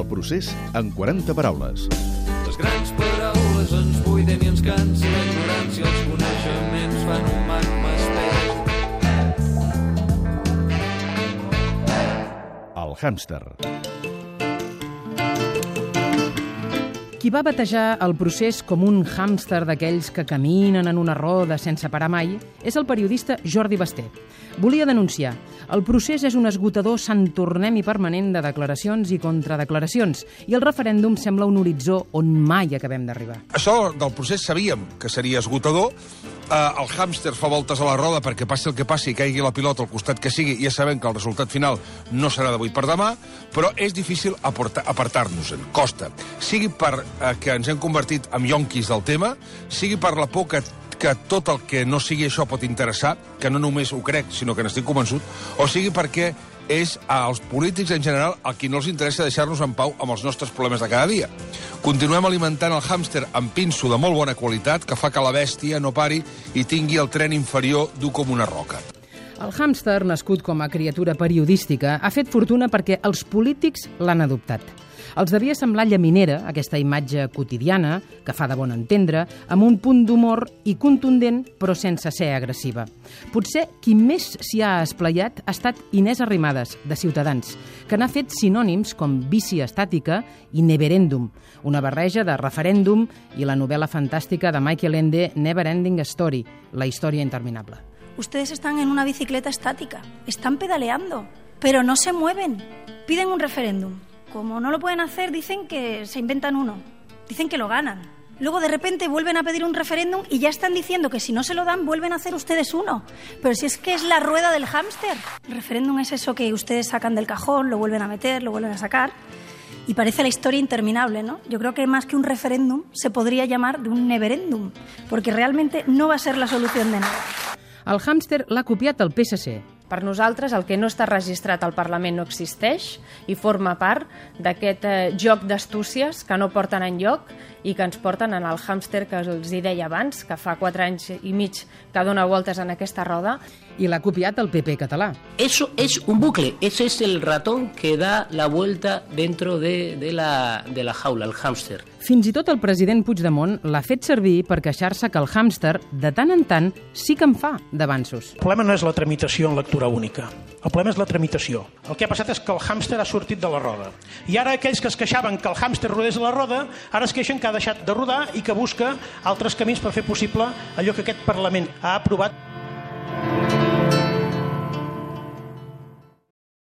El procés en 40 paraules. Les grans paraules ens buiden i ens cansen, la ignorància els coneixements fan un magma espès. El hàmster. Qui va batejar el procés com un hàmster d'aquells que caminen en una roda sense parar mai és el periodista Jordi Basté. Volia denunciar. El procés és un esgotador sant tornem i permanent de declaracions i contradeclaracions i el referèndum sembla un horitzó on mai acabem d'arribar. Això del procés sabíem que seria esgotador. Eh, el hàmster fa voltes a la roda perquè passi el que passi caigui la pilota al costat que sigui. Ja sabem que el resultat final no serà d'avui per demà, però és difícil apartar-nos-en. Costa. Sigui per eh, que ens hem convertit en yonquis del tema, sigui per la por que que tot el que no sigui això pot interessar, que no només ho crec, sinó que n'estic convençut, o sigui perquè és als polítics en general a qui no els interessa deixar-nos en pau amb els nostres problemes de cada dia. Continuem alimentant el hàmster amb pinso de molt bona qualitat que fa que la bèstia no pari i tingui el tren inferior dur com una roca. El hàmster, nascut com a criatura periodística, ha fet fortuna perquè els polítics l'han adoptat. Els devia semblar llaminera, aquesta imatge quotidiana, que fa de bon entendre, amb un punt d'humor i contundent, però sense ser agressiva. Potser qui més s'hi ha esplayat ha estat Inés Arrimadas, de Ciutadans, que n'ha fet sinònims com bici estàtica i neverèndum, una barreja de referèndum i la novel·la fantàstica de Michael Ende, Never Ending Story, la història interminable. Ustedes están en una bicicleta estática, están pedaleando, pero no se mueven. Piden un referéndum. Como no lo pueden hacer, dicen que se inventan uno. Dicen que lo ganan. Luego de repente vuelven a pedir un referéndum y ya están diciendo que si no se lo dan, vuelven a hacer ustedes uno. Pero si es que es la rueda del hámster. El referéndum es eso que ustedes sacan del cajón, lo vuelven a meter, lo vuelven a sacar. Y parece la historia interminable, ¿no? Yo creo que más que un referéndum se podría llamar de un neverendum, porque realmente no va a ser la solución de nada. El hàmster l'ha copiat el PSC. Per nosaltres, el que no està registrat al Parlament no existeix i forma part d'aquest eh, joc d'astúcies que no porten en lloc i que ens porten en el hàmster que els hi deia abans, que fa quatre anys i mig que dona voltes en aquesta roda. I l'ha copiat el PP català. Eso es un bucle, ese es el ratón que da la vuelta dentro de, de la, de la jaula, el hámster. Fins i tot el president Puigdemont l'ha fet servir per queixar-se que el hàmster, de tant en tant, sí que en fa d'avanços. El problema no és la tramitació en lectura única. El problema és la tramitació. El que ha passat és que el hàmster ha sortit de la roda. I ara aquells que es queixaven que el hàmster rodés a la roda, ara es queixen que ha deixat de rodar i que busca altres camins per fer possible allò que aquest Parlament ha aprovat